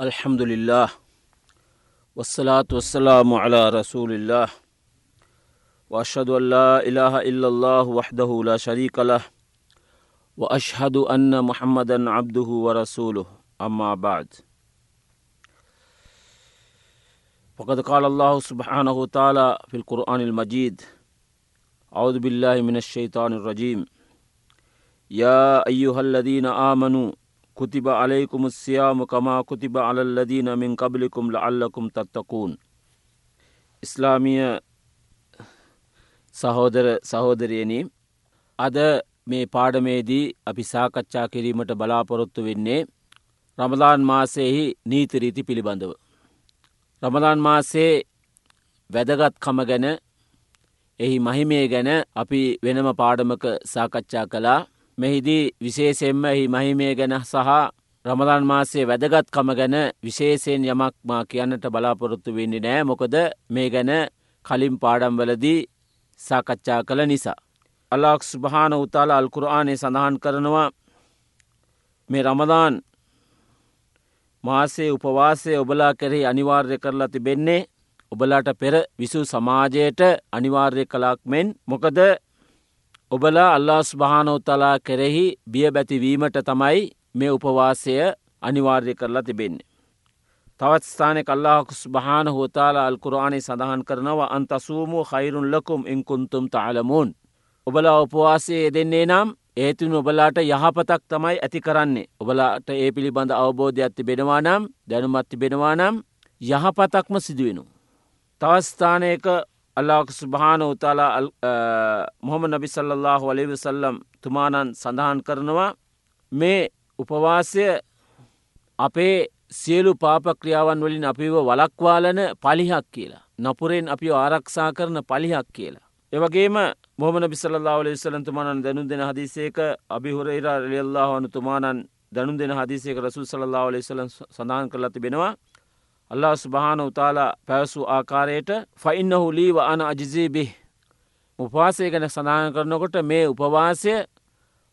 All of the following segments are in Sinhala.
الحمد لله والصلاة والسلام على رسول الله وأشهد أن لا إله إلا الله وحده لا شريك له وأشهد أن محمدا عبده ورسوله. أما بعد فقد قال الله سبحانه وتعالى في القرآن المجيد أعوذ بالله من الشيطان الرجيم. يا أيها الذين آمنوا كتب عليكم الصيام كما كتب على الذين من قبلكم لعلكم تتقون ඉස්ලාමිය සහෝදර සහෝදරයනි අද මේ පාඩමේදී අපි සාකච්ඡා කිරීමට බලාපොරොත්තු වෙන්නේ රමදාන් මාසයෙහි නීතිරීති පිළිබඳව. රමදාන් මාසේ වැදගත්කම ගැන එහි මහිමේ ගැන අපි වෙනම පාඩමක සාකච්ඡා කලා මෙහිදී විශේෂෙන්ම එහි මහිමය ගැන සහ රමදාන් මාසේ වැදගත්කම ගැන විශේෂයෙන් යමක් මා කියන්නට බලාපොරොත්තු වෙන්නේ නෑ මොකද මේ ගැන කලින් පාඩම්වලදී සාකච්ඡා කළ නිසා. අල්ලාක් ස්භාන උතාල අල්කුරආනය සඳහන් කරනවා මේ රමදාන් මාසේ උපවාසය ඔබලා කෙරෙහි අනිවාර්ය කරලා තිබෙන්නේ ඔබලාට පෙර විසු සමාජයට අනිවාර්ය කලාක් මෙන් මොකද ඔබලා අල්ලාස් භානෝතලා කෙරෙහි බිය බැතිවීමට තමයි මේ උපවාසය අනිවාර්ය කරලා තිබෙන්නේ. තවත් ස්ථානය කල්ලාහකුස් භාන හෝතාල අල්කුරාණය සඳහන් කරනවා අන්තසූමූ හයිරුන් ලකුම් ඉංකුන්තුම් තාලමුන්. ඔබලා උපවාසයේ දෙන්නේ නම් ඒතුන් ඔබලාට යහපතක් තමයි ඇති කරන්නේ. ඔබලාට ඒ පිළිබඳ අවබෝධයක් තිබෙනවා නම් දැනුමත් තිබෙනවා නම් යහපතක්ම සිදුවෙනු. තවස්ථානයක අල්ලාක සුභාන උතාලා මොහොම නබි සල්ලල්له අලිවසල්ලම් තුමානන් සඳහන් කරනවා මේ උපවාසය අපේ සියලු පාපක්‍රියාවන් වලින් අපිව වලක්වාලන පලිහක් කියලා. නපුරෙන් අපි ආරක්ෂා කරන පලිහක් කියලා. එවගේම මොහමන බිසල්ලා ලෙසලන්තුමානන් දැනු දෙෙන හදිසේක අභිහුරයිරා ලියල්ලා වනු තුමානන් දැනු දෙෙන හදිසේක රසු සල්ලා ලෙසලන් සඳහන් කරලා තිබෙනවා අල්ලා ස්භාන උතාලා පැවසු ආකාරයට ෆයින්නහු ලීව අන අජිසීබි උපවාසය ගැන සඳහන් කරනකොට මේ උපවාසය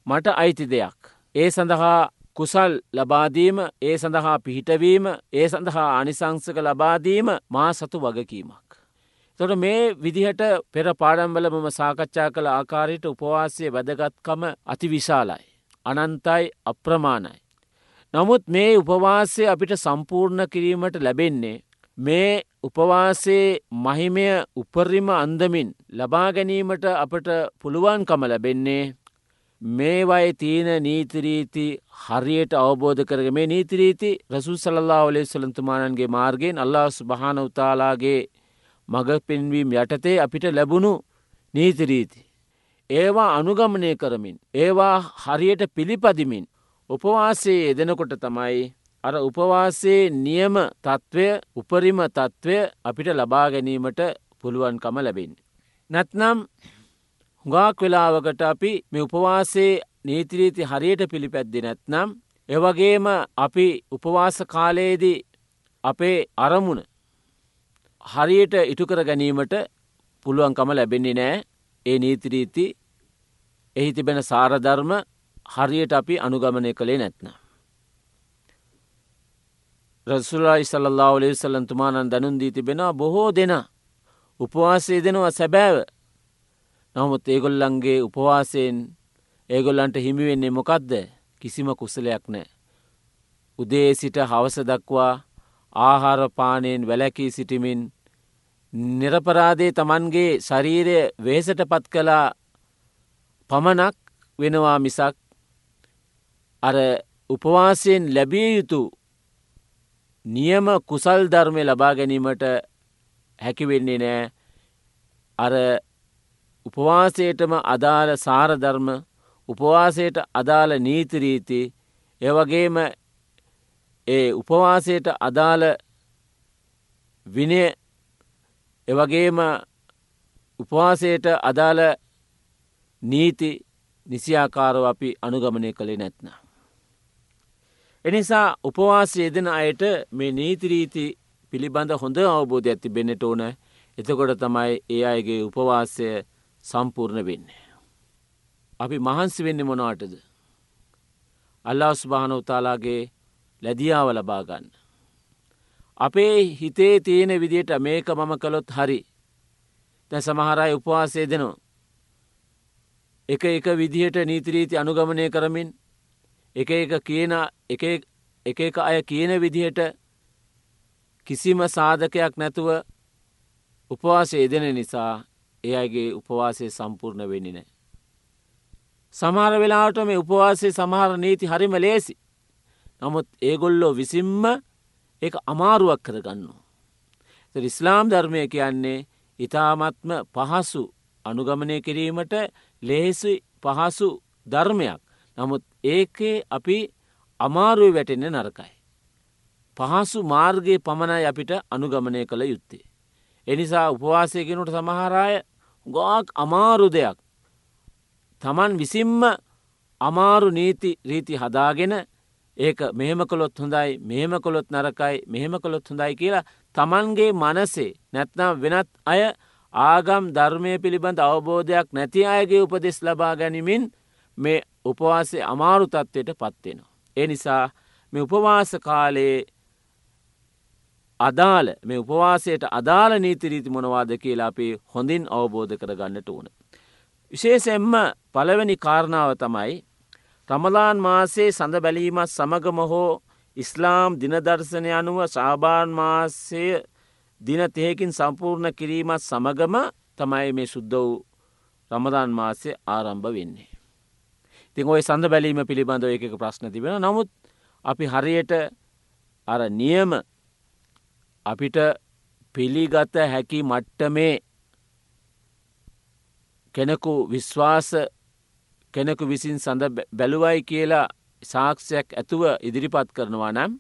මට අයිති දෙයක්. ඒ සඳහා කුසල් ලබාදීම ඒ සඳහා පිහිටවීම ඒ සඳහා අනිසංසක ලබාදීම මා සතු වගකීමක්. තොට මේ විදිහට පෙර පාඩම්බල මම සාකච්ඡා කළ ආකාරයට උපවාසය වැදගත්කම අතිවිශාලයි. අනන්තයි අප්‍රමාණයි. නමුත් මේ උපවාසය අපිට සම්පූර්ණ කිරීමට ලැබෙන්නේ. මේ උපවාසේ මහිමය උපරිම අන්දමින් ලබා ගැනීමට අපට පුළුවන්කම ලැබෙන්නේ මේවයි තියන නීතිරීති හරියට අවබෝධ කරග මේ නීතිරීති රසු සල්ලා ඔලේ සලන්තුමානන්ගේ මාර්ගෙන් අල්ලාස් භාන උතාලාගේ මග පෙන්වීම් යටතේ අපිට ලැබුණු නීතිරීති. ඒවා අනුගමනය කරමින් ඒවා හරියට පිළිපදිමින් උපවාසයේ එදෙනකොට තමයි අර උපවාසයේ නියම තත්ත්වය උපරිම තත්ත්වය අපිට ලබා ගැනීමට පුළුවන්කම ලැබෙන්. නැත්නම් හුඟාක් වෙලාවකට අපි මේ උපවාසේ නීතිරීති හරියට පිළිපැද්දි නැත්නම් එවගේම අපි උපවාස කාලයේදී අපේ අරමුණ හරියට ඉටුකර ගැනීමට පුළුවන්කම ලැබෙන්නේ නෑ ඒ නීතිරීති එහි තිබෙන සාරධර්ම හරියට අපි අනුගමනය කළේ නැත්න. රසුල්ලායි සල්له ඔලේ සල්ලන්තුමානන් දැනුන්දී තිබෙනවා බොහෝ දෙන උපවාසය දෙනවා සැබෑව නමුත් ඒගොල්ලන්ගේ උපවාසයෙන් ඒගොල්ලන්ට හිමිවෙන්නේ මොකක්ද කිසිම කුසලයක් නෑ. උදේ සිට හවස දක්වා ආහාරපානයෙන් වැලැකී සිටිමින් නිරපරාදේ තමන්ගේ ශරීරය වේසට පත් කලා පමණක් වෙනවා මිසක් අර උපවාසයෙන් ලැබිය යුතු නියම කුසල් ධර්මය ලබා ගැනීමට හැකිවෙන්නේ නෑ අර උපවාසයටම අදාළ සාරධර්ම උපවාසයට අදාළ නීතිරීති ඒවගේම ඒ උපවාසයට අදාළ විනය එවගේම උපවාසයට අදාළ නීති නිසියාකාරව අපි අනුගමනය කළේ නැත්න. එනිසා උපවාසය යෙදෙන අයට මේ නීතිරීති පිළිබඳ හොඳ අවබෝධ ඇති බෙනෙට ඕන එතකොට තමයි ඒ අයගේ උපවාසය සම්පූර්ණ වෙන්නේ. අපි මහන්සි වෙන්න මොනවටද. අල්ලා ස්භාන උතාලාගේ ලැදියාව ලබාගන්න. අපේ හිතේ තියෙන විදියට මේක මම කළොත් හරි තැ සමහරයි උපවාසය දෙනවා. එක එක විදිහට නීතිරීති අනුගමනය කරමින් එක එක කියන එක එක අය කියන විදිහට කිසිම සාධකයක් නැතුව උපවාසය එදෙන නිසා ඒ අයගේ උපවාසය සම්පූර්ණ වෙන්නේ නෑ. සමහර වෙලාට මේ උපවාසේ සමහර නීති හරිම ලේසි. නමුත් ඒගොල්ලෝ විසින්ම ඒ අමාරුවක් කරගන්නවා. ඉස්ලාම් ධර්මය කියන්නේ ඉතාමත්ම පහසු අනුගමනය කිරීමට ලේසි පහසු ධර්මයක්. නමුත් ඒකේ අපි අමාරුව වැටෙන්න නරකයි. පහසු මාර්ගයේ පමණයි අපිට අනුගමනය කළ යුත්තේ. එනිසා උපවාසයගෙනට සමහරාය ගාක් අමාරු දෙයක්. තමන් විසින්ම අමාරු නීති රීති හදාගෙන ඒක මෙහෙම කොළොත් හොඳයි මෙහෙම කොළොත් නරකයි මෙහෙම කොළොත් හොඳයි කියලා තමන්ගේ මනසේ නැත්නම් වෙනත් අය ආගම් ධර්මය පිළිබඳ අවබෝධයක් නැති අයගේ උපදෙස් ලබා ගැනීමින් මේ උපවාසේ අමාරු තත්ත්වයට පත්වෙනවා. ඒ නිසා මේ උපවාස කාලයේ අදාළ මේ උපවාසයට අදාළ නීතිරීති මොනවාද කියලා අපි හොඳින් අවබෝධ කරගන්නට ඕන. විශේෂෙන්ම පළවෙනි කාරණාව තමයි රමලාන් මාසේ සඳ බැලීමත් සමගම හෝ ඉස්ලාම් දිනදර්ශනය අනුව ශාබාන් මාසය දින තෙහකින් සම්පූර්ණ කිරීමත් සමගම තමයි මේ සුද්ද වූ රමදාන් මාසය ආරම්භ වෙන්නේ. තිං ඔය සඳ බැලීම පිළිබඳව එක ප්‍රශ්න තිබෙන නමුත් අපි හරියට අර නියම අපිට පිළිගත හැකි මට්ටමේ කෙනෙකු විශ්වාස කෙනෙකු විසින් සඳ බැලුවයි කියලා සාක්ෂයක් ඇතුව ඉදිරිපත් කරනවා නම්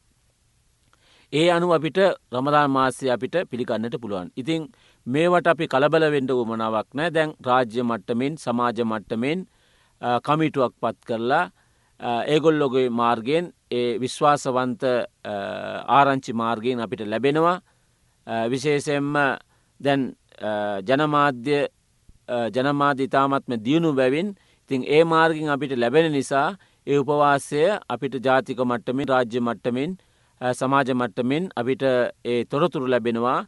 ඒ අනු අපිට රමදාන් මාසය අපිට පිළිගන්නට පුළුවන්. ඉතිං මේවට අපි කලබල වෙන්ඩ උමනාවක් නෑ දැන් රාජ්‍ය මට්ටමෙන් සමාජ මට්ටමෙන් කමිටුවක් පත් කරලා ඒගොල්ලොගේ මාර්ගයෙන් ඒ විශ්වාසවන්ත ආරංචි මාර්ගයෙන් අපිට ලැබෙනවා විශේෂෙන්ම දැන් ජනමාධ්‍ය ජනමාධ්‍ය ඉතාමත්ම දියුණු බැවින් ඉතින් ඒ මාර්ගින් අපිට ලැබෙන නිසා ඒ උපවාසය අපිට ජාතික මට්ටමින් රාජ්‍ය මට්ටමින් සමාජ මට්ටමින් අපිට ඒ තොරතුරු ලැබෙනවා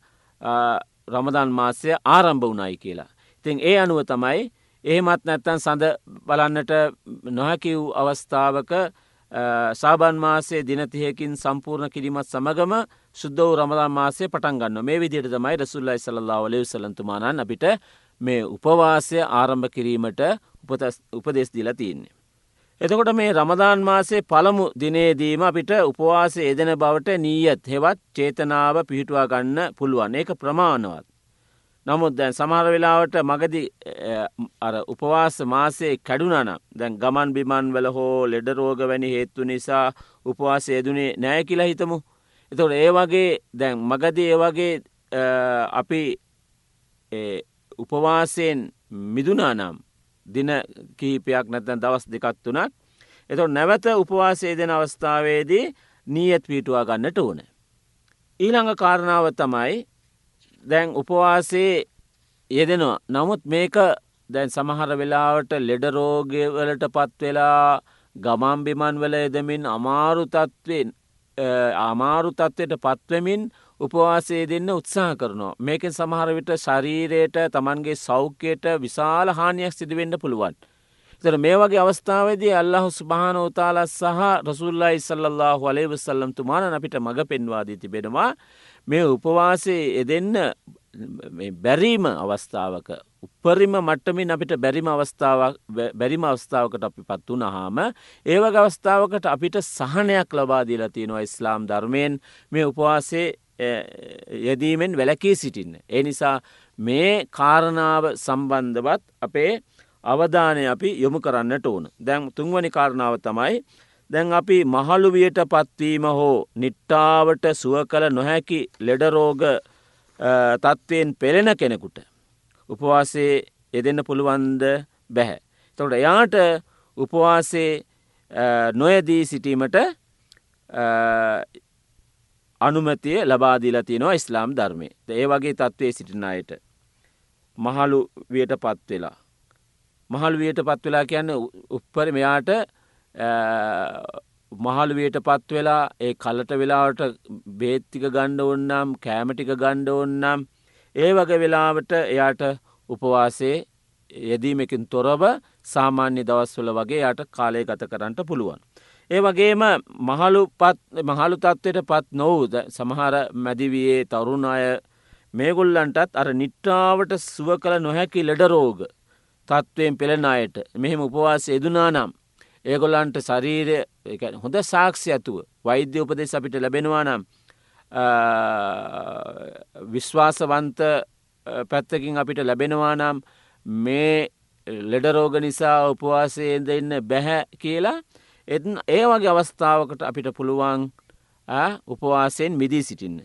රමදන් මාසය ආරම්භ වනයි කියලා. ඉතින් ඒ අනුව තමයි එහෙමත් නැත්තන් සඳ බලන්නට නොහැකිව් අවස්ථාවක සාබන් මාසේ දිනතියකින් සම්පූර්ණ කිරීමත් සමගම සුද්දව රමදා මාසේ පටන් ගන්න මේ විදියට තමයි රසුල්ලයි සල්ලා වලව සලන්තුමානන් අපිට මේ උපවාසය ආරම්භ කිරීමට උපදෙස් දිලා තියන්නේ. එතකොට මේ රමදාන් මාසේ පළමු දිනේදීම අපිට උපවාස එදෙන බවට නීයත් හෙවත් චේතනාව පිහිටුවා ගන්න පුළුවන් ඒක ප්‍රමාණවත්. නමුත් දැන් සමහර වෙලාවට මගදි අර උපවාස මාසේ කැඩුනන දැන් ගමන් බිමන් වල හෝ ලෙඩරෝග වැනි හේත්තු නිසා උපවාස යෙදනේ නෑ කියලා හිතමු. එතකොට ඒ වගේ දැන් මගදී ඒ වගේ අපි උපවාසයෙන් මිදුනා නම් දින කීපයක් නැතැන් දවස් දෙකත් වනත් එතො නැවත උපවාසය දෙන අවස්ථාවේදී නීයත් පීටුවා ගන්නට ඕන. ඊළඟ කාරණාව තමයි දැන් උපවාසේ යෙදෙනවා නමුත් මේක දැන් සමහර වෙලාවට ලෙඩරෝගවලට පත්වෙලා ගමම්බිමන් වල එදමින් අමාරු තත්වෙන් අමාරු තත්ත්වයට පත්වමින් උපවාසේ දෙන්න උත්සාහ කරනවා. මේකෙන් සමහරවිට ශරීරයට තමන්ගේ සෞඛ්‍යයට විශාල හානියක් සිදුවෙන්න පුළුවන්. තර මේ වගේ අවස්ථාවදී අල්ලහු ස්භාන උතාල සහ රසුල්ලා ඉස්සල්له වලේවසල්ලම් තුමාන අපිට මඟ පෙන්වාදී තිබෙනවා මේ උපවාසේ එදෙන්න බැරීම අවස්ථාවක උපරිම මට්ටමින් අපිට බැරිම අවස්ථාවක් බැරිම අවස්ථාවකට අපි පත් වනහාම ඒවග අවස්ථාවකට අපිට සහනයක් ලබාදීලා තියෙනවා ඉස්ලාම් ධර්මයෙන් මේ උපවාසේ යෙදීමෙන් වැලකී සිටින්න. ඒ නිසා මේ කාරණාව සම්බන්ධවත් අපේ අවධානය අපි යොමු කරන්නට ඕන. දැන් තුන්වනි කාරණාව තමයි දැන් අපි මහළුවියට පත්වීම හෝ නිට්ටාවට සුව කළ නොහැකි ලෙඩරෝග තත්ත්වයෙන් පෙළෙන කෙනෙකුට. උපවාසේ යෙදෙන්න පුළුවන්ද බැහැ. තොට එයාට උපවාසේ නොයදී සිටීමට අනුමතිය ලබාදීලා තියෙනවා ඉස්ලාම් ධර්මය ඒ වගේ තත්ත්වය සිටින අයට මහලු වියට පත්වෙලා. මහල් වියට පත්වෙලා කියන්න උප්පර මෙයාට මහළුවයට පත් වෙලා ඒ කලට වෙලාවට බේත්තික ගණ්ඩ ඔන්නම් කෑමටික ගණ්ඩ ඔන්නම් ඒ වගේ වෙලාවට එයාට උපවාසේ යෙදීමකින් තොරව සාමාන්‍ය දවස්වල වගේ යට කාලය ගත කරන්නට පුළුවන්. ඒ වගේම මහළු මහළු තත්ත්වයට පත් නොවූද සමහර මැදිවයේ තරුණ අය මේගොල්ලන්ටත් අර නිට්ටාවට සුව කළ නොහැකි ලෙඩරෝග තත්ත්වයෙන් පෙළෙන අයට මෙහෙම උපවාස එදුනා නම් ඒගොල්ලන්ට ශරීරය හොඳ සාක්ෂි ඇතුව වෛද්‍ය උපදෙස් අපිට ලැබෙනවා නම් විශ්වාසවන්ත පැත්තකින් අපිට ලැබෙනවා නම් මේ ලෙඩරෝග නිසා උපවාසයද ඉන්න බැහැ කියලා එ ඒ වගේ අවස්ථාවකට අපිට පුළුවන් උපවාසයෙන් මිදී සිටින්න.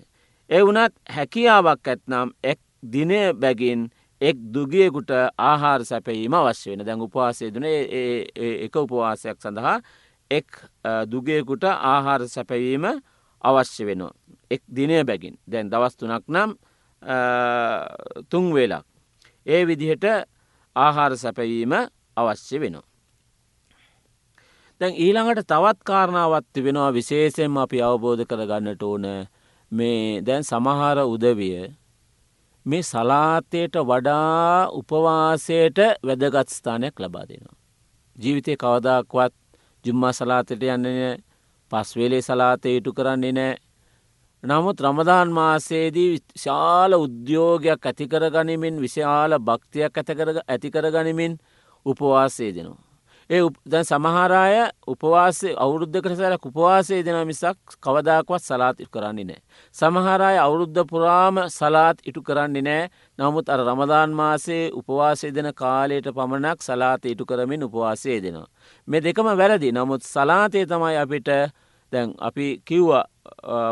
ඒ වනත් හැකියාවක් ඇත්නම් එක් දිනය බැගින් එක් දුගියකුට ආහාර සැපීම අවශ්‍ය වෙන දැන් උපවාසය දුන එක උපවාසයක් සඳහා එක් දුගයකුට ආහාර සැපවීම අවශ්‍ය වෙනවා. එක් දිනය බැගින් දැන් දවස්තුනක් නම් තුන්වෙලක්. ඒ විදිහට ආහාර සැපවීම අවශ්‍ය වෙනවා. දැන් ඊළඟට තවත් කාරණාවත් වෙනවා විශේෂෙන්ම අපි අවබෝධ කරගන්නට ඕන මේ දැන් සමහර උදවිය මේ සලාතයට වඩා උපවාසයට වැදගත් ස්ථානයක් ලබා දෙනවා. ජීවිතය කවදක්වත් ජුම්මා සලාතයට යන්නන පස්වේලේ සලාතය ඉටු කරන්නේ නෑ. නමුත් රමදාන් මාසේදී විශාල උද්‍යෝගයක් ඇතිකර ගනිමින් විශාල භක්තියක් ඇතිකර ගනිමින් උපවාසේ දෙනවා. ඒ දැන් සමහරාය උපවාසේ අවුරුද්ධකට සැරක් උපවාසේ දෙන මිසක් කවදාකවත් සලාත් ඉටු කරන්නේ නෑ. සමහරය අවුරුද්ධ පුරාම සලාත් ඉටු කරන්නේ නෑ නමුත් අර රමදාන් මාසේ උපවාසේ දෙන කාලයට පමණක් සලාත ඉටු කරමින් උපවාසේ දෙනවා. මේ දෙකම වැරදි නමුත් සලාතය තමයි අපිට දැන් අපි කිව්ව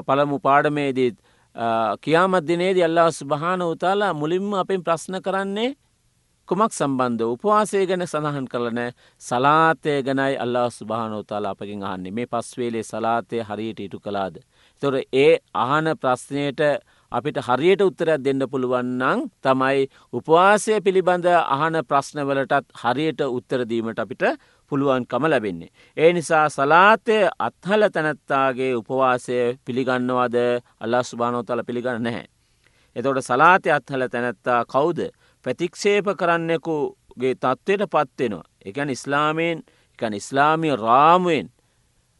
පළමු පාඩමේදීත් කියාමත් දිනේද අල්ලා ස්භාන උතාලා මුලින්ම අපෙන් ප්‍රශ්න කරන්නේ කුමක් සම්බන්ධ උපවාසය ගැන සඳහන් කරන සලාතය ගැනයි අල්ලා ස්භානෝතාලා අපකින් අහන්නේ මේ පස්වේලේ සලාතය හරියට ඉටු කලාද. තොර ඒ අහන ප්‍රශ්නයට අපිට හරියට උත්තරයක් දෙන්න පුළුවන්නං තමයි උපවාසය පිළිබඳ අහන ප්‍රශ්නවලටත් හරියට උත්තරදීමට අපිට පුළුවන්කම ලැබෙන්නේ. ඒ නිසා සලාතය අත්හල තැනැත්තාගේ උපවාසය පිළිගන්නවාද අල්ලා ස්භානෝතල පිළිගන්න නැහැ. එතොට සලාතය අත්හල තැනැත්තා කවුද ප්‍රතික්ෂේප කරන්නෙකුගේ තත්ත්වයට පත්වෙනවා. එකන් ඉස්ලාමයෙන් එකන් ඉස්ලාමය රාමුවෙන්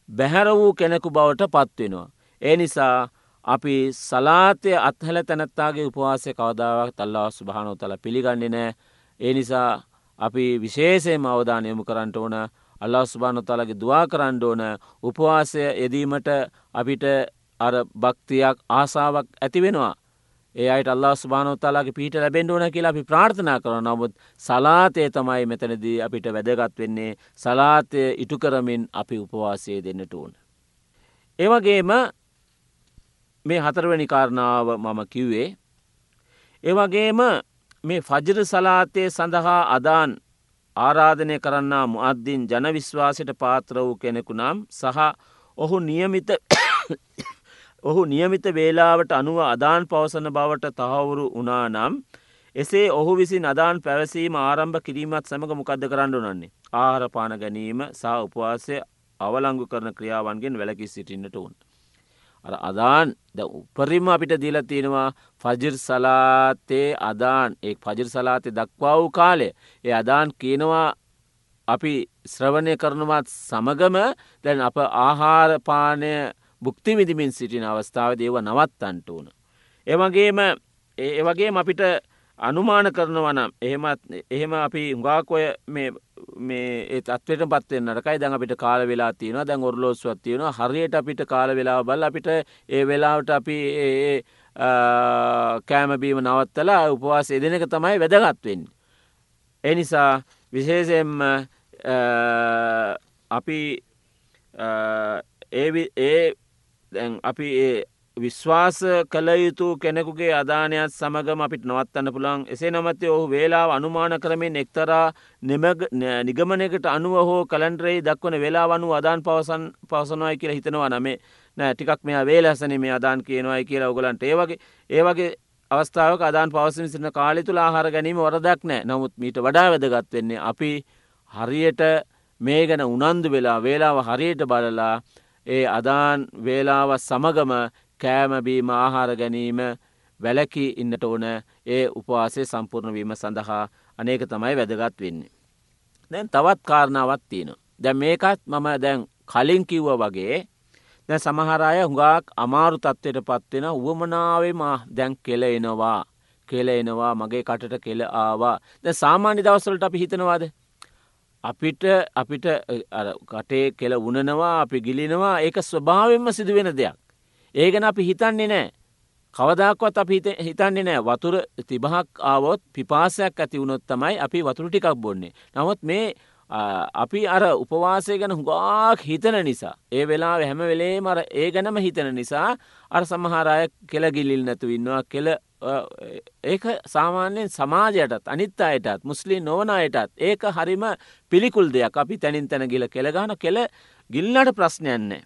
බැහැර වූ කෙනෙකු බවට පත්වෙනවා. ඒ නිසා අපි සලාතය අත්හල තැනැත්තාගේ උපවාසය කවදාවක් තල්ලා ස්භානෝ තල පිළිගන්නේ නෑ. ඒ නිසා අපි විශේෂයම අවධානයමු කරන්නට ඕන අල්ලා ස්භානො තලගේ දවා කරන්න ඕන උපවාසය යෙදීමට අපිට අර භක්තියක් ආසාාවක් ඇති වෙනවා. ඒ අයට අල්ලා ස්භානොත්තාලාගේ පීට ලැබෙන්ඩ ඕන කියලා අපි ප්‍රාර්ථනා කරන නමුත් සලාතය තමයි මෙතනදී අපිට වැදගත් වෙන්නේ සලාතය ඉටු කරමින් අපි උපවාසය දෙන්නට ඕන. ඒවගේම මේ හතරවැනි කාරණාව මම කිව්වේ. ඒවගේම මේ ෆජර සලාතය සඳහා අදාන් ආරාධනය කරන්න මුअද්දින් ජනවිශ්වාසයට පාත්‍ර වූ කෙනෙකු නම් සහ ඔහු නියමිත ඔහු නියමිත වේලාවට අනුව අදාන් පවසන බවට තහවුරු වනා නම් එසේ ඔහු විසින් අදාන් පැවසීම ආරම්භ කිරීමත් සමඟ මොකක්ද කරන්න නන්නේ ආහරපාන ගැනීම සහ උපවාසය අවලංගු කරන ක්‍රියාවන්ගෙන් වැලකි සිටින්නට උන්. අර අදාන් ද උපරිම අපිට දීල තියෙනවා ෆජර් සලාතේ අදාන්. ඒ පජර් සලාතය දක්වා වූ කාලය. ඒ අදාන් කියනවා අපි ශ්‍රවණය කරනවත් සමගම දැන් අප ආහාරපානය බුක්ති විදිමින් සිටින අවස්ථාව දේව නවත්තන්ට ඕන. ඒවගේම ඒ වගේ අපිට අනුමාන කරනවනම් එහෙමත් එහෙම අපි උගාකොය මේ තත්වට පත්වෙන් නටකයි දැන් අපිට කාල වෙලා තියෙන දැන් ඔරලෝස්වත් තියෙන හරියට අපිට කාල වෙලා බල අපිට ඒ වෙලාවට අපි කෑමබීම නවත්තලා උපවාස එදෙනක තමයි වැදගත්වෙන්. එනිසා විශේෂෙන්ම අපි ඒ දැන් අපි ඒ විශ්වාස කළ යුතු කෙනෙකුගේ අධානයක් සමගම අපිට නවත්තන්න පුළන් එසේ නොමතේ ඔහු වේලාව අනුමාන කරමින් එක්තරා නිගමනකට අනුව හෝ කලන්ඩරේ දක්වන වෙලා වනු අදාන් පවසන් පවසනවායි කියලා හිතනවා නමේ. නෑ ටිකක් මෙයා වේලසන මේ අදාන් කියනවායි කියලා ඔගලන්ට ඒවගේ ඒවගේ අවස්ථාවක අදාන් පවසම සින කාලි තුළ ආහර ගැනීම වරදක් නෑ. නමුත් මීට වඩා වැදගත් වෙන්නේ අපි හරියට මේ ගැන උනන්දු වෙලා වේලාව හරියට බලලා ඒ අදාන් වේලාව සමගම කෑමබීම ආහාර ගැනීම වැලකි ඉන්නට ඕන ඒ උපවාසේ සම්පූර්ණ වීම සඳහා අනේක තමයි වැදගත් වෙන්නේ. දැන් තවත් කාරණාවත් තියෙන. දැ මේකත් මම දැන් කලින් කිව්ව වගේ දැ සමහරය හුඟක් අමාරු තත්ත්වයට පත්වෙන උවමනාවේම දැන් කෙල එනවා කෙල එනවා මගේ කටට කෙල ආවා ද සාමාන්‍ය දවස්සලට අපි හිතනවාද අපිට අපිට කටේ කෙල උනනවා අපි ගිලිනවා ඒක ස්වභාවෙන්ම සිදුවෙන දෙයක්. ඒගන අපි හිතන්නේ නෑ. කවදක්වත් අප හිතන්නේ නෑ. වතුර තිබහක් ආවොත් පිපාසයක් ඇති වුණොත් තමයි අපි වතුර ටිකක් බොන්නේ. නමුත් මේ අපි අර උපවාසය ගැන හුඟාක් හිතන නිසා ඒ වෙලා හැම වෙලේ මර ඒ ගැනම හිතන නිසා අර සමහාරය කෙලගිලිල් නැතු ඉන්නවා කෙල ඒක සාමාන්‍යයෙන් සමාජයටත් අනිත් අයටත් මුස්ලිම් නොවන අයටත් ඒක හරිම පිළිකුල් දෙයක් අපි තැනින් තැන ගිල කෙළගාන කෙල ගිල්ලට ප්‍රශ්නයන්නේ.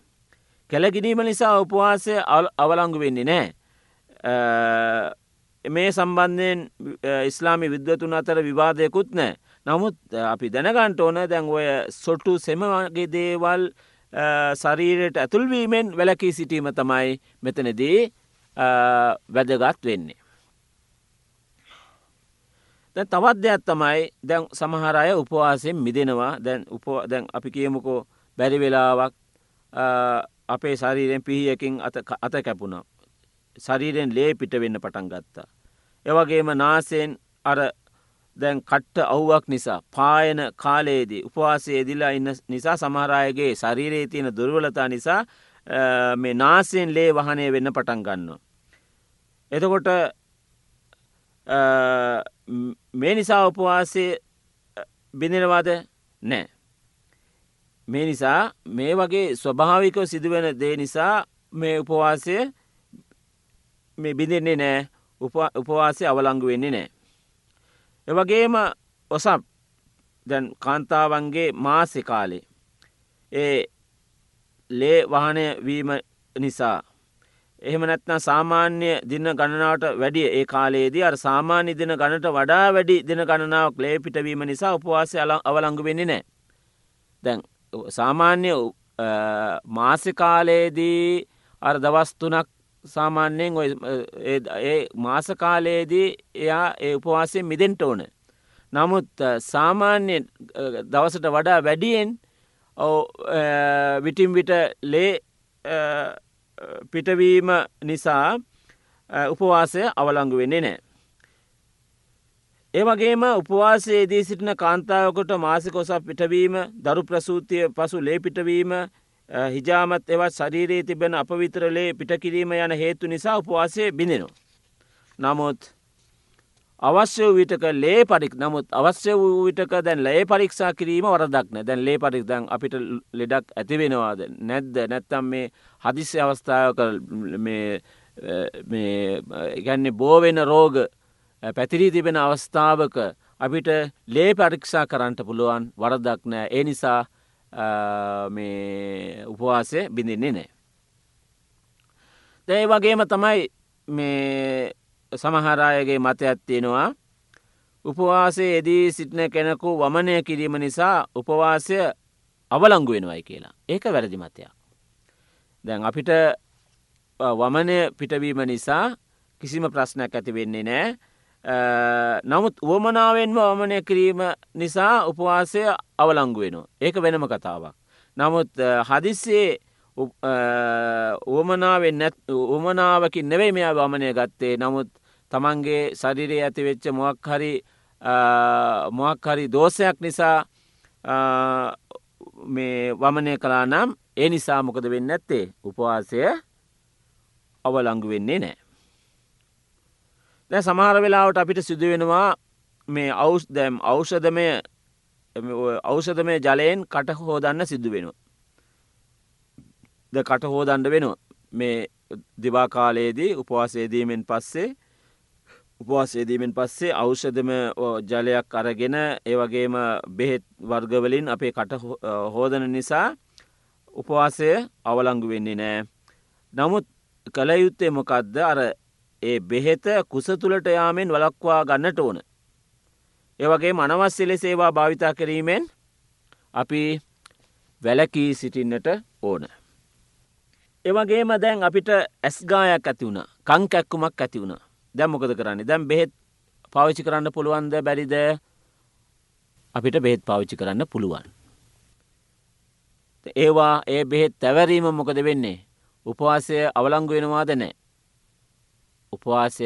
කෙලගිනීම නිසා උපවාසය අවලංගු වෙන්නේ නෑ. මේ සම්බන්ධයෙන් ඉස්ලාමි විද්වතුන් අතර විවාදයකුත් නෑ. නමුත් අපි දැනගන්ට ඕන දැන් ඔය සොට්ටු සෙමගේ දේවල් ශරීරයට ඇතුල්වීමෙන් වැලකී සිටීම තමයි මෙතනදී වැදගත් වෙන්නේ. දැ තවත් දෙයක් තමයි දැන් සමහරය උපවාසයෙන් මිදෙනවා දැන් උප දැන් අපි කියමුකෝ බැරි වෙලාවක් අපේ ශරීරයෙන් පිහියකින් අත කැපුණ. ශරීරයෙන් ලේ පිට වෙන්න පටන් ගත්තා. එවගේම නාසයෙන් අර දැන් කට්ට අව්වක් නිසා පායන කාලයේදී උපවාසයේ දිලා ඉන්න නිසා සමහරයගේ ශරීරයේ තියෙන දුර්වලතා නිසා මේ නාසයෙන් ලේ වහනය වෙන්න පටන් ගන්න. එතකොට මේ නිසා උපවාසය බිඳෙනවාද නෑ. මේ නිසා මේ වගේ ස්වභාවිකව සිදුවෙන දේ නිසා මේ උපවාසය මේ බිඳෙන්නේ නෑ උපවාසය අවලංගු වෙන්නේ නෑ. එවගේම ඔසප් දැන් කාන්තාවන්ගේ මාසෙ කාලේ ඒ ලේ වහනය වීම නිසා එහෙම නැත්නම් සාමාන්‍ය දින ගණනාවට වැඩිය ඒ කාලයේදී අර සාමාන්‍ය දින ගණට වඩා වැඩි දින ගණනාවක් ලේ පිටවීම නිසා උපවාසය අවලංගු වෙන්නේ නෑ. දැන් සාමාන්‍ය මාසකාලයේදී අර දවස්තුනක් සාමාන්‍යයෙන් ඒ මාසකාලයේදී එයා ඒ උපවාසය මිදෙන්ට ඕන. නමුත් සාමාන්‍ය දවසට වඩා වැඩියෙන් විටිම් විට ලේ පිටවීම නිසා උපවාසය අවලංගු වෙන්නේ නෑ. ඒවගේම උපවාසයේදී සිටින කාන්තාවකොට මාසිකොසක් පිටවීම දරු ප්‍රසූතිය පසු ලේ පිටවීම හිජාමත් එවත් ශරීරයේ තිබෙන අපවිතරලේ පිටකිරීම යන හේතු නිසා උපවාසය බිඳෙනවා. නමුත් අවශ්‍ය වූ විටක ලේ පරික් නමුත් අවශ්‍ය වූ විටක දැන් ලේ පරික්ෂා කිරීම වරදක්න දැන් ලේ පරික් දැන් අපිට ලෙඩක් ඇතිවෙනවාද නැද්ද නැත්තම් මේ හදිස්සි අවස්ථාවක ගැන්නේ බෝවෙන රෝග පැතිරී තිබෙන අවස්ථාවක අපිට ලේ පරික්ෂා කරන්නට පුළුවන් වරදක් නෑ ඒ නිසා මේ උපවාසය බිඳින්නේ නෑ. දැයි වගේම තමයි මේ සමහරායගේ මතයක් තියෙනවා උපවාසේ එදී සිටින කෙනෙකු වමනය කිරීම නිසා උපවාසය අවලංගු වෙනවයි කියලා ඒක වැරදි මතයක්. දැන් අපිට වමනය පිටවීම නිසා කිසිම ප්‍රශ්නයක් ඇති වෙන්නේ නෑ. නමුත් උවමනාවෙන්ම වමනය කිරීම නිසා උපවාසය අවලංගු වෙනවා. ඒක වෙනම කතාවක්. නමුත් හදිස්සේ උවමනාවෙන් නැත් උමනාවකින් නෙවෙයි මෙයා වමනය ගත්තේ. නමුත් තමන්ගේ ශරිරයේ ඇති වෙච්ච මොක් හරි මොක් හරි දෝසයක් නිසා මේ වමනය කලා නම් ඒ නිසා මොකද වෙන්න ඇත්තේ උපවාසය අවලංගු වෙන්නේ නෑ. දැ සමහර වෙලාවට අපිට සිදුවෙනවා මේ අවුස් දැම් අවෂධමය අවෂධමය ජලයෙන් කට හෝදන්න සිද්ධ වෙනවා. ද කට හෝදන්ඩ වෙනවා මේ දිවාකාලයේදී උපවාසේදීමෙන් පස්සේ උපවාසේදීමෙන් පස්සේ අවෂධම ජලයක් අරගෙන ඒවගේම බෙහෙත් වර්ගවලින් අපේ කට හෝදන නිසා උපවාසය අවලංගු වෙන්නේ නෑ. නමුත් කළයුත්තේ මොකක්ද අර ඒ බෙහෙත කුස තුළට යාමෙන් වලක්වා ගන්නට ඕන. ඒවගේ මනවස්සෙල සේවා භාවිතා කිරීමෙන් අපි වැලකී සිටින්නට ඕන. එවගේම දැන් අපිට ඇස්ගායක් ඇති වුණ කං කැක්කුමක් ඇති වුණ දැම්මොකද කරන්නේ දැම් බෙහෙත් පවිචි කරන්න පුළුවන්ද බැරිද අපිට බෙහෙත් පාවිච්චි කරන්න පුළුවන්. ඒවා ඒ බෙහෙත් තැවරීම මොකද වෙන්නේ. උපවාසය අවලංගු වෙනවාද නෑ. උපවාසය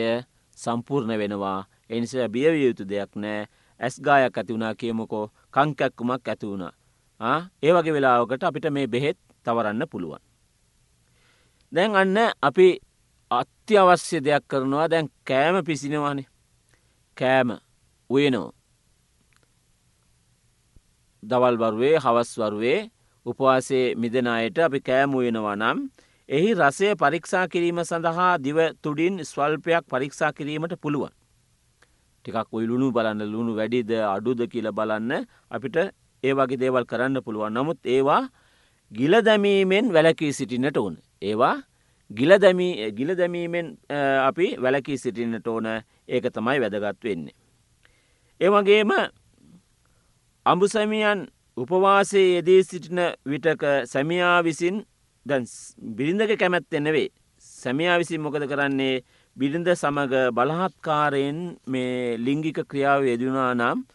සම්පූර්ණ වෙනවා එනිස බියවිය යුතු දෙයක් නෑ ඇස්ගායක් ඇති වුණා කියමුකෝ කංකැක්කුමක් ඇති වුණ. ඒ වගේ වෙලාවකට අපිට මේ බෙහෙත් තවරන්න පුළුවන්. දැන් අන්න අපි අත්‍යවශ්‍ය දෙයක් කරනවා දැන් කෑම පිසිනවානේ කෑම උයනෝ. දවල් වරුවේ හවස් වරුවේ උපවාසේ මිදනයට අපි කෑමුයෙනවා නම් එහි රසය පරීක්ෂා කිරීම සඳහා දිව තුඩින් ස්වල්පයක් පරීක්ෂා කිරීමට පුළුවන්. ටිකක් උයිලුණු බලන්න ලුණු වැඩිද අඩුද කියල බලන්න අපිට ඒ වගේ දේවල් කරන්න පුළුවන් නමුත් ඒවා ගිල දැමීමෙන් වැලකී සිටින්නට ඕන. ඒවා ගිල දැමීමෙන් අපි වැලකී සිටින්නට ඕන ඒක තමයි වැදගත් වෙන්නේ. ඒවගේම අඹුසැමියන් උපවාසේ යෙදී සිටින විටක සැමියා විසින් දැන් බිරිඳක කැමැත් එන්නවේ සැමියා විසින් මොකද කරන්නේ බිරිඳ සමඟ බලහත්කාරයෙන් මේ ලිංගික ක්‍රියාව යෙදනා නම්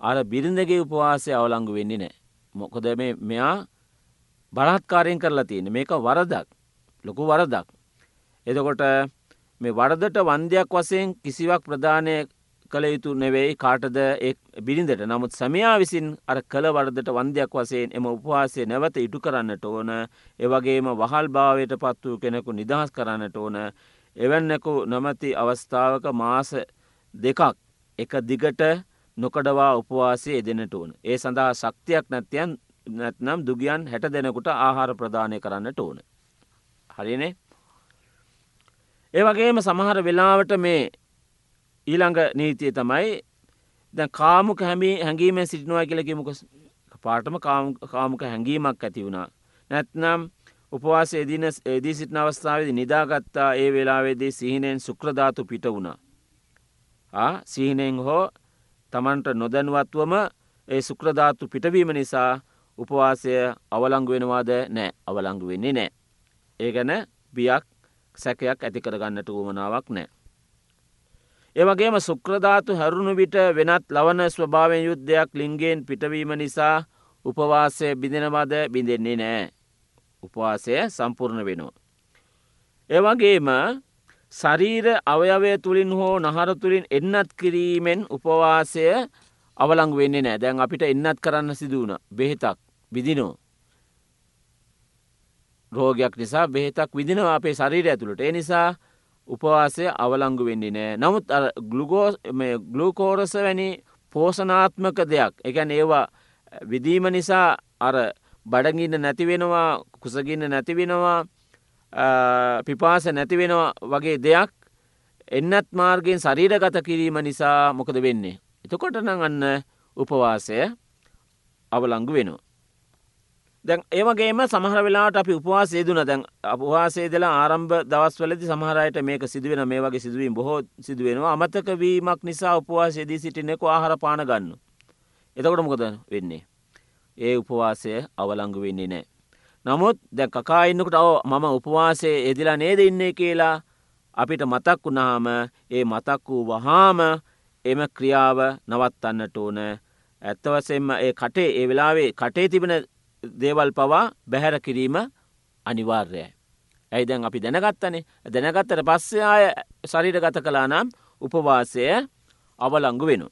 අර බිරිඳගේ උපවාසය අවලංගු වෙන්නේ නෑ. මොකොද මෙයා බලහත්කාරයෙන් කරලා තියෙන මේක වරදක් ලොකු වරදක්. එතකොට මේ වරදට වන්දයක් වසයෙන් කිසිවක් ප්‍රධානය කළ යුතු නෙවෙයි කාටද බිරිඳට නමුත් සමයා විසින් අර කළ වරදට වන්දයක් වසයෙන් එම උපවාසය නැවත ඉටු කරන්නට ඕන එවගේම වහල් භාවයට පත් වූ කෙනෙකු නිදහස් කරන්නට ඕන එවැන්නකු නොමැති අවස්ථාවක මාස දෙකක් එක දිගට නොකඩවා උපවාසය එදෙනට ඕන. ඒ සඳහා ශක්තියක් නැතියන් නැත්නම් දුගියන් හැට දෙනෙකුට ආහාර ප්‍රධානය කරන්නට ඕන. හරිනේ ඒ වගේම සමහර වෙලාවට මේ ඊළඟ නීතිය තමයි දැ කාමුක හැමි හැඟීම සිටිනවා කියලකිමක පාටම කාමුක හැඟීමක් ඇති වුණා. නැත්නම් උපවාස එදින එදී සිටින අවස්ථාවද නිදාගත්තා ඒ වෙලාවේදී සිහිනෙන් සුක්‍රධාතු පිට වුණා. සිහිනෙන් හෝ තමන්ට නොදැනුවත්වම ඒ සුක්‍රධාතු පිටවීම නිසා උපවාසය අවලංගු වෙනවාද නෑ අවලංගු වෙන්නේ නෑ. ඒ ගැන බියක් සැකයක් ඇති කරගන්නට වුවමනාවක් නෑ. ඒවගේම සුක්‍රධාතු හැරුණු විට වෙනත් ලවන ස්වභාවෙන් යුද්ධයක් ලිංගෙන් පිටවීම නිසා උපවාසය බිඳෙනවද බිඳෙන්නේ නෑ. උපවාසය සම්පූර්ණ වෙනවා. ඒවගේම ශරීර අවයවය තුළින් හෝ නහර තුළින් එන්නත් කිරීමෙන් උපවාසය අවලං වෙන්නේ නෑ දැන් අපිට එන්නත් කරන්න සිදුවන බෙහෙතක් විදිනෝ. රෝගයක් නිසා බෙහෙතක් විදිනවා අපේ ශරීර ඇතුළට ඒ නිසා උපවාසය අවලංගු වෙන්නේ නෑ නමුත් ගලුගෝස් ගලූකෝරස වැනි පෝසනාත්මක දෙයක් එකැන් ඒවා විදීම නිසා අර බඩගින්න නැතිවෙනවා කුසගින්න නැතිවෙනවා පිපාස නැතිවෙනවා වගේ දෙයක් එන්නත් මාර්ගෙන් ශරීරගත කිරීම නිසා මොකද වෙන්නේ. එතකොට නං අන්න උපවාසය අවලංගු වෙනවා. දැන් ඒවගේම සමහර වෙලාට අපි උපවාසේ දුන දැන් අපවාසේ දෙලා ආරම්භ දවස්වලදි සමහරයට මේක සිදුවෙන මේ වගේ සිදුවීම බොහෝ සිදුවෙනවා අමතක වීමක් නිසා උපවාසේදී සිටිනෙකු ආහර පාන ගන්න. එතකොට මොකද වෙන්නේ. ඒ උපවාසය අවලංගු වෙන්නේ නෑ. නමුත් දැ කකා ඉන්නකට අව මම උපවාසේ එදිලා නේද ඉන්නේ කියලා අපිට මතක් වුණාම ඒ මතක් වූ වහාම එම ක්‍රියාව නවත්තන්නට ඕන ඇත්තවසෙන්ම ඒ කටේ ඒ වෙලාවේ කටේ තිබෙන දේවල් පවා බැහැර කිරීම අනිවාර්යයි. ඇයි දැන් අපි දැනගත්තනේ දැනගත්තට පස්සේ ආය ශරීර ගත කලා නම් උපවාසය අවලංගු වෙනු.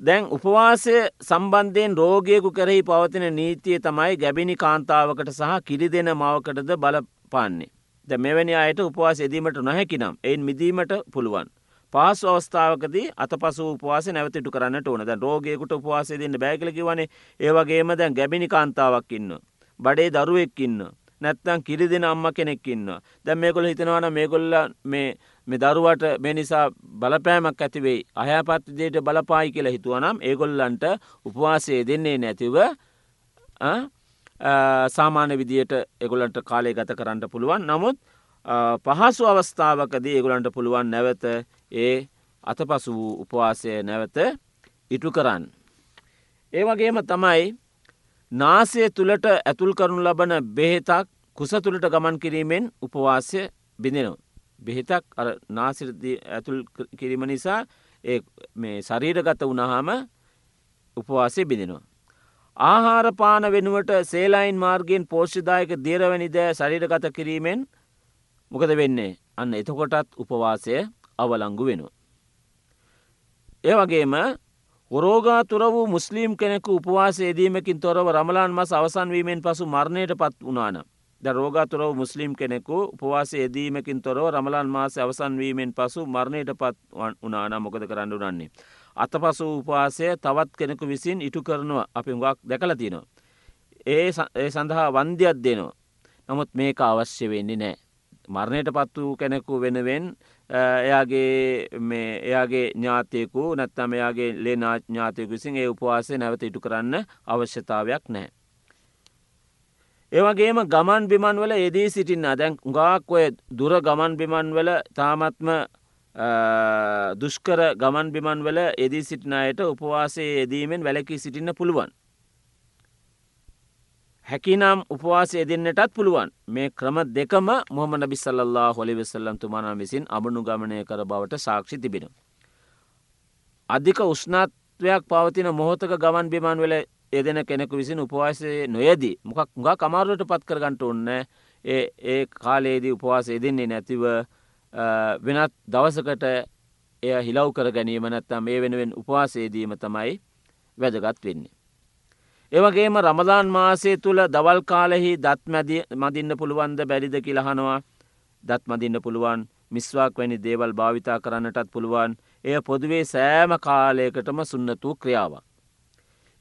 දැන් උපවාසය සම්බන්ධයෙන් රෝගයකු කරෙහි පවතින නීතිය තමයි ගැබිණි කාන්තාවකට සහ කිරි දෙන මවකටද බලපාන්නේ. ද මෙවැනි අයට උපවාස එදීමට නොහැකිනම් එයින් මිදීමට පුළුවන්. පාස් අවස්ථාවකදී අත පසු උපවාස නැවතිටු කරන්නට ඕන ද රෝගයකුට උපවාසය දෙන්න බෑකලකි වනේ ඒවගේම දැන් ගැබිණි කාන්තාවක් ඉන්න. බඩේ දරුවෙක්කින්න. නැත්තන් කිරි දෙෙන අම්ම කෙනෙක්කින්න. දැම් මේකොල හිතනවන මේගොල්ල මේ දරුවට මේ නිසා බලපෑමක් ඇතිවෙයි. අහපත්තිදයට බලපායි කියලා හිතුවනම් ඒගොල්ලන්ට උපවාසය දෙන්නේ නැතිව සාමාන්‍ය විදියට එගොලන්ට කාලේ ගත කරන්න පුළුවන් නමුත් පහසු අවස්ථාවකදී ඒගොලන්ට පුළුවන් නැවත ඒ අතපසු වූ උපවාසය නැවත ඉටු කරන්න. ඒ වගේම තමයි නාසය තුළට ඇතුල් කරනු ලබන බෙහෙතක් කුස තුළට ගමන් කිරීමෙන් උපවාසය බිඳෙනවා. බෙහෙතක් අර නාසිරදී ඇතුල් කිරීම නිසා මේ ශරීරගත වුණහම උපවාසය බිඳෙනවා. ආහාරපාන වෙනුවට සේලයින් මාර්ගයෙන් පෝෂ්ෂදායක දේරවැනි දෑ ශරීරගත කිරීමෙන් මොකද වෙන්නේ අන්න එතකොටත් උපවාසය අවලංගු වෙනවා. ඒ වගේම ඔරෝගාතුර වූ මුස්ලිම් කෙනෙකු උපවාස ේදීමකින් තොරව රමලාන් මස අවසන්වීමෙන් පසු මරණයට පත් වනාන. ද රෝගතුරව මුස්ලිම් කෙනෙකු උපවාස ේදීමකින් තොරව රමලාන් මාස අවසන්වීමෙන් පසු මරණයට පත් වනාන මොකද කරන්න වන්නේ. අත පසු උපවාසය තවත් කෙනෙකු විසින් ඉටු කරනවා අපි හුඟක් දැකල තියෙනවා. ඒ සඳහා වන්දියක් දෙනවා. නමුත් මේක අවශ්‍ය වෙන්නේ නෑ. මරණයට පත් වූ කෙනෙකු වෙනවෙන් Eh, එයාගේ එයාගේ ඥාතයකු නැත්තම එයාගේ ලේ ඥාතයකු විසින් ඒ උපවාසය නැවත ඉටු කරන්න අවශ්‍යතාවයක් නෑ. ඒවගේම ගමන් බිමන් වල එදී සිටින්න දැන් ගාක් ඔය දුර ගමන් බිමන් වල තාමත්ම දුෂ්කර ගමන් බිමන් වල එදී සිටිනායට උපවාසයේ යෙදීමෙන් වැලකී සිටින්න පුළුවන්. හැකිනම් උපවාසය දෙන්නටත් පුළුවන් මේ ක්‍රම දෙකම මොහම නබිසල්له හොලි වෙසල්ලම් තුමානා විසින් අමනුගමනය කර බවට සාක්ෂි තිබෙන. අධික උෂ්නාත්වයක් පවතින මොහොතක ගමන් බිමන් වෙල එදෙන කෙනෙකු විසින් උපවාසය නොයදී මොකක් ගා කමාරුවට පත් කරගන්නට ඔන්න ඒ කාලයේදී උපවාස එදෙන්නේ නැතිව වෙනත් දවසකට එය හිලව් කර ගැනීම නැත්තම් මේ වෙනුවෙන් උපවාසේදීම තමයි වැදගත් වෙන්නේ. ඒවගේම රමදාන් මාසය තුළ දවල් කාලෙහි දත් මදින්න පුළුවන්ද බැරිද කියලහනවා දත් මදින්න පුළුවන් මිස්වාක් වැනි දේවල් භාවිතා කරන්නටත් පුළුවන් එය පොදුවේ සෑම කාලයකටම සුන්නතු ක්‍රියාවක්.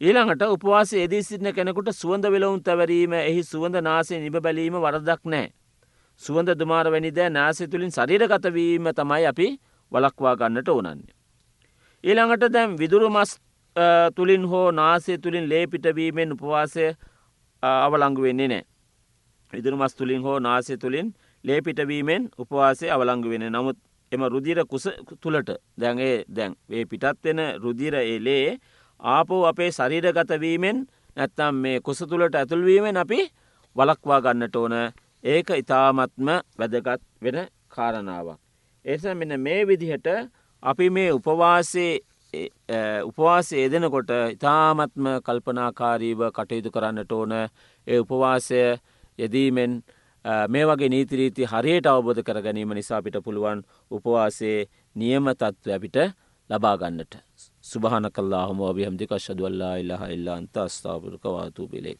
ඊළඟට උපවාස එදී සිටින කෙනෙකුට සුවඳ වෙලවුන් තැවරීම එහි සුවඳ නාසේ නිබ බැලීම වරදක් නෑ. සුවඳ දුමාර වැනිදෑ නාසය තුළින් සරිරගතවීම තමයි අපි වලක්වා ගන්නට ඕනන්නේ. ඊළඟට දැම් විදුරු මස් තුළින් හෝ නාසය තුළින් ලේපිටවීමෙන් උපවාසය අවලංගු වෙන්නේ නෑ. ඉදිරු මස් තුළින් හෝ නාසය තුළින් ලේපිටවීමෙන් උපවාසය අවලංගු වෙන නමුත් එම රුදිර කුස තුළට දැන්ගේ දැන් ඒ පිටත් වෙන රුදිර එලේ ආපෝ අපේ ශරීරගතවීමෙන් නැත්තම් මේ කුස තුළට ඇතුල්වීමෙන් අපි වලක්වා ගන්නට ඕන ඒක ඉතාමත්ම වැදගත් වෙන කාරණාවක්. ඒස මෙන්න මේ විදිහට අපි මේ උපවාසේ උපවාසය යෙදෙනකොට ඉතාමත්ම කල්පනාකාරීව කටයුතු කරන්නට ඕන ඒ උපවාසය යෙදීමෙන් මේ වගේ නීතිරීති හරියට අවබෝධ කර ගැනීම නිසා පිට පුළුවන් උපවාසේ නියම තත්ත්ව අපිට ලබාගන්නට. සුභහන කල්ලා හම අභිහම්දික ශදුවල්ලා ඉල්ලහ ඉල්ලා අන්ත අස්ථාපුරක වාතු පිලේ.